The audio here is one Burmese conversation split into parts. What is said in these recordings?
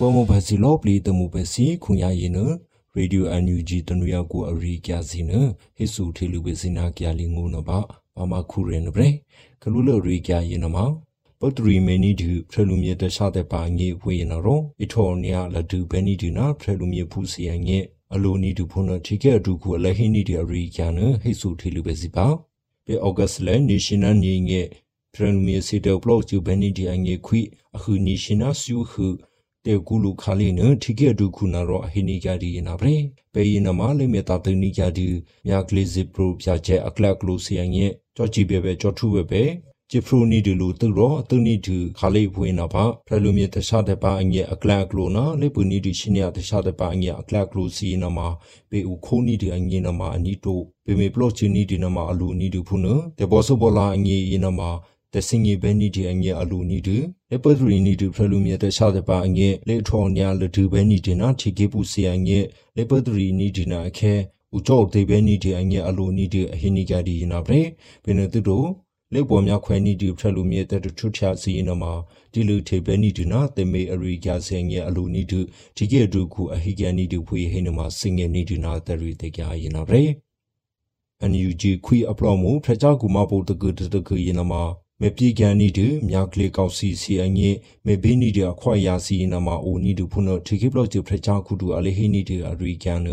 ပေါ်မဘစီလောပလီတမှုပဲစီခွန်ရရင်နရေဒီယိုအန်ယူဂျီတနူရကိုအရိကျစီနဟိဆူထေလူပဲစီနာကြလီငုံနပါဘာမခုရင်န bre ကလူလရိကျရင်နမပုတ်တရီမနီဒီဖရလူမြေတခြားတဲ့ပါငေဝေနရောအထောနီယာလဒူဘနီဒီနာဖရလူမြေဖူစီယငေအလိုနီဒူဖုန်ထိကဲဒူခုအလဟိနီဒီအရိကျနဟိဆူထေလူပဲစီပါပေဩဂတ်စ်လဲ national နေငေဖရလူမြေစီတောဘလော့ကျူဘနီဒီအငေခွိအခု national ဆူခု တေကူလူခါလီနထိကေဒုခုနာရောအဟိနီကြဒီနာပရေပေယနမလေမေတာတနီကြဒီမြာကလေးစစ်ပရိုပြချေအကလကလိုစီယန်ရဲ့ကြောချီပဲပဲကြောထူပဲပဲဂျီဖရိုနီဒီလူသူရောသူနီဒီခါလေးဖွေးနာပါဖရလူမြေတခြားတဲ့ပါအငယ်အကလကလိုနာလေပူနီဒီရှင်ရတခြားတဲ့ပါအငယ်အကလကလိုစီနာမှာပေဦးခိုးနီဒီအငယ်နာမှာအနီတိုပေမေပလော့ချီနီဒီနာမှာအလူနီဒီဖုနတေဘောဆဘောလာအငယ်ယနာမှာ တစင်ကြီးဘဲနီဒီအငယ်အလူနီဒီလေပဒရီနီဒီဖရလူမြေတခြားတဲ့ပါအငယ်လေထော်ညာလဒူဘဲနီဒီနာချီကေပူစီအငယ်လေပဒရီနီဒီနာအခဲဥကြောဒေဘဲနီဒီအငယ်အလူနီဒီအဟိနီကြဒီနာပရေဘယ်နသူတို့လေပေါ်များခွဲနီဒီဖရလူမြေတထုချာစီနမှာဒီလူထေဘဲနီဒီနာတေမေအရိကြဆင်ငယ်အလူနီဒီဒီကေဒုခုအဟိကန်နီဒီဖွေဟိနမှာစင်ငယ်နီဒီနာတရီတေကြရင်နာပရေအန်ယူဂျီခွီအပလော့မှုဖရကြကူမဘုတ်တကူတကူရင်နမှာ မေပြေကန်နီဒမြာကလေကောက်စီစီအငေမေဘေနီဒအခွာယာစီနမအိုနီဒဖုနထေကိပလော့ဂျဖရချာခုဒူအလေဟိနီဒအရီကန်န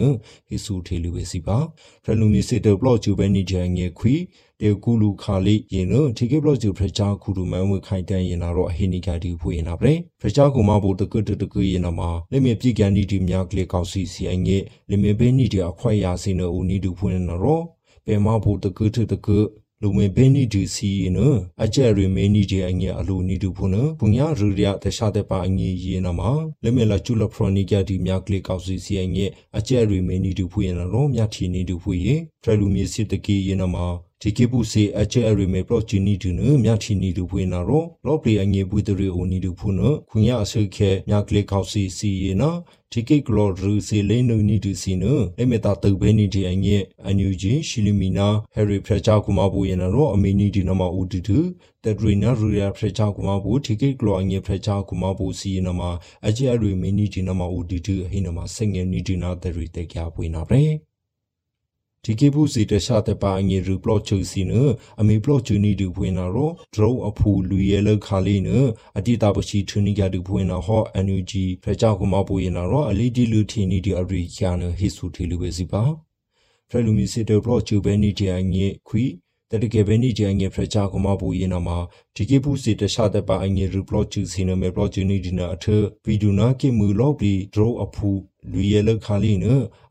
ဟိဆူထေလူဝေစီပါဖရလူမီစစ်တဘလော့ဂျဘဲနီဂျန်ငေခွီတေကူလူခါလိရင်နထေကိပလော့ဂျဖရချာခုဒူမန်ဝခိုင်တန်ရင်နာတော့ဟိနီကာဒီဖွေနာပရေဖရချာကူမဘိုတကတတကရင်နာမှာလေမေပြေကန်နီဒမြာကလေကောက်စီစီအငေလေမေဘေနီဒအခွာယာစီနအိုနီဒဖွေနာတော့ပေမဘိုတကတတက လူမင်ဘဲနီဒီစီနအကျရီမေနီဒီအငယ်အလူနီဒူဖုနပုညာရူရတခြားတဲ့ပါအငယ်ယေနမှာလေမေလာချူလဖရနီကဒီမြကလေကောက်စီစီအငယ်အကျရီမေနီဒူဖုရနရောမြထီနီဒူဖုယေဖရလူမီစစ်တကီယေနမှာ ဒီကေပုစေအချေအရီမေပရော့ချီနီတူနမြချီနီတူဖွေနာရောလော့ပလီအငေပွေတရီအိုနီတူဖုနခွန်ရအဆုခဲမြကလေကောက်စီစီယေနာဒီကေဂလော်ရူစီလိန်နူနီတူစီနလေမေတာတုတ်ဘဲနီဒီအငေအန်ယူဂျီရှီလီမီနာဟယ်ရီဖရချာကူမဘူယေနာရောအမီနီဒီနမဦးတူတူတဒရီနာရူရဖရချာကူမဘူဒီကေဂလော်အငေဖရချာကူမဘူစီနမအချေအရီမီနီဒီနမဦးတူတူဟိနမစငယ်နီဒီနာတရီတေကြပွေနာပဲ ဒီကေဘူးစီတခြားတဲ့ပါအငယ်ရူပလော့ချူစီနအမေပလော့ချူနီတူဖွင့်နာရောဒရုအဖူလူရဲလခါလေးနအတိတာပရှိထူနီကတူဖွင့်နာဟောအန်ယူဂျီဖရကြောက်ကူမပူရင်နာရောအလီဒီလူထီနီဒီအရိကျန်ဟိဆူထီလူပဲစီပါဖရလူမီစီတေပလော့ချူဘဲနီတီအငယ်ခွီတတကယ်ပဲနီဂျန်ငယ်ဖရချာကမပူရင်နာမှာဒီကေပူစီတခြားတဲ့ပါအငယ်ရူပလော့ချူစီနမေပလော့ချူနီဒီနာအထဗီဒူနာကေမူလော့ဘီဒရုအဖူလူရဲလခါလေးန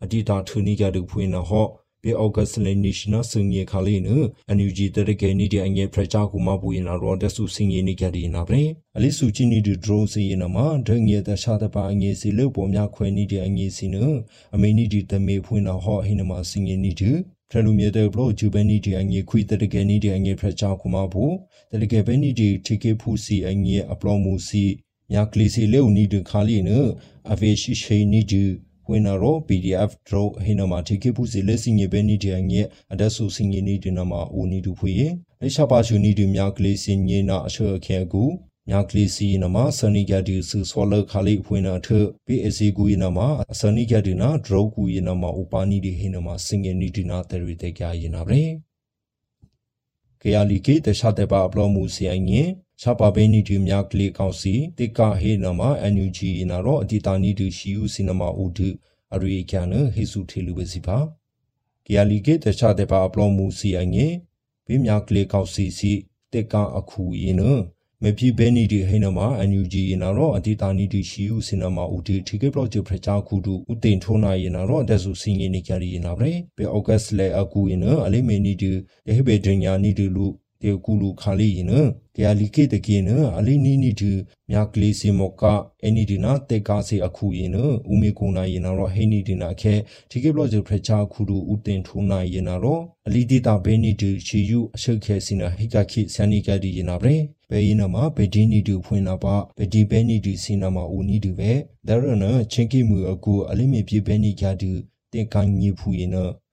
အတိတာထူနီကတူဖွင့်နာဟော ပေအောက်ကစလနေရှင်နာစငေခါလေးနအန်ယူဂျီတရကေနီဒီအငယ်ဖရချာကူမပူရင်နာရောဒဆူစငေနီကဒီနာပရေအလီဆူချီနီဒီဒရိုစီရင်နာမှာဒငေတခြားတပါအငယ်စီလို့ပေါ်များခွဲနီဒီအငယ်စီနအမေနီဒီတမေဖွင့်နာဟောဟိနမစငေနီဒီဖရလူမြေတဲ့ဘလို့ဂျူဘဲနီဒီအငယ်ခွိတရကေနီဒီအငယ်ဖရချာကူမပူတရကေဘဲနီဒီတီကေဖူစီအငယ်အပလောမူစီမြကလီစီလေဦးနီဒီခါလေးနအဖေရှိရှိနီဒီ ဝင်နာရော PDF draw ဟိနမှာထိခေပူစီလက်စင်ငေပဲနီဒီအငဲအဒဆူစင်ငေနီဒီနမှာဦးနီဒူဖွေလက်ချပါချူနီဒီမြကလေးစင်ငေနာအချေအခဲကူမြကလေးစီနမှာစနီကဒီဆူဆောလခါလေးဖွေနာထ PSC ကူယနမှာစနီကဒီနာ draw ကူယနမှာဥပါနီဒီဟိနမှာစ င်ငေနီဒီနာတယ်ရီတေကြယနာပဲကရလီကေတခြားတဲ့ပါအပလောမှုစီအငင်းရှာပါဘဲနီဒီမြကလေးကောင်စီတိကဟေနမအန်ယူဂျီနာရောအတီတာနီဒီရှီယူစီနမဦးဒအရိကန်ဟေစုထေလူပဲစီပါကီယာလီကေတခြားတဲ့ပါအပလောမှုစီအငယ်ဘေးမြကလေးကောင်စီစီတိကအခုရင်န မပြဘဲနီဒီဟိနမအန်ယူဂျီနာရောအတီတာနီဒီရှီယူစီနမဦးဒီထိကေပလော့ဂျပရချာခုဒူဥတင်ထိုးနာရင်နာရောတက်ဆူစင်ငင်းနေကြရနာပဲဘေအော့ဂတ်လေအကူရင်အလေးမေနီဒီဒေဟဘေဒညာနီဒီလူ တေကူလူခါလီရင်ကရလီကေတကေနအလီနီနီတူမြကလေးစီမောကအနီဒီနာတေကာစီအခုရင်နဦးမေကုနာရင်တော့ဟိနီဒီနာခဲဒီကေဘလော့ဂျဖရချာခုဒူဦးတင်ထူနာရင်တော့အလီဒီတာဘဲနီတူချီယူအရှုခဲစီနာဟိကခိဆန်နီကဒီရင်နာပဲဘဲရင်နမှာဘဒီနီတူဖွင့်နာပါဘဒီဘဲနီတူစီနာမှာဦးနီတူပဲဒါရနချင်းကိမှုအကူအလိမေပြေဘဲနီကြတူတင်ကန်ညီဖူရင်န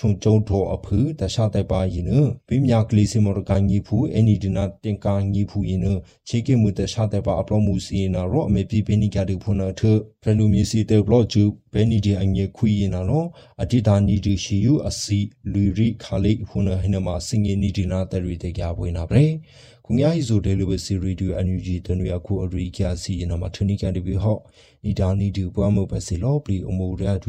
ရူစနာဦးနီဒူဖွင့်နာပြပရချာကူဒူနာရောဟေကန်နီဒီနာပြချင်းကေမှုဟာခါဗီမှုချုံကျုံတော်အဖူတခြားတဲ့ပါရင်နပြမြကလေးစမော်ကန်ကြီးဖူအနီဒီနာတင်ကန်ကြီးဖူရင်နချေကေမှုတခြားတဲ့ပါအပလောမှုစီနာရောအမေပြပြနိကတဲ့ဖုန်နာထဖရလူမီစီတဲ့ဘလော့ချူဘဲနီဒီအငယ်ခွေရင်နာရောအတိတာနီဒီရှိယူအစီလူရီခါလေးဖုန်နာဟနမှာစင်ငယ်နီဒီနာတဲ့ရီတဲ့ကြပွေးနာပဲ ခုငါဟီဆိုတယ်လို့ပဲစီရီဒီအန်ယူဂျီတနွေအခုအရီကျစီနမှာထနီကန်ဒီဘီဟော့နီဒါနီဒီပွားမှုပဲစီလောပလီအမိုရာဒူ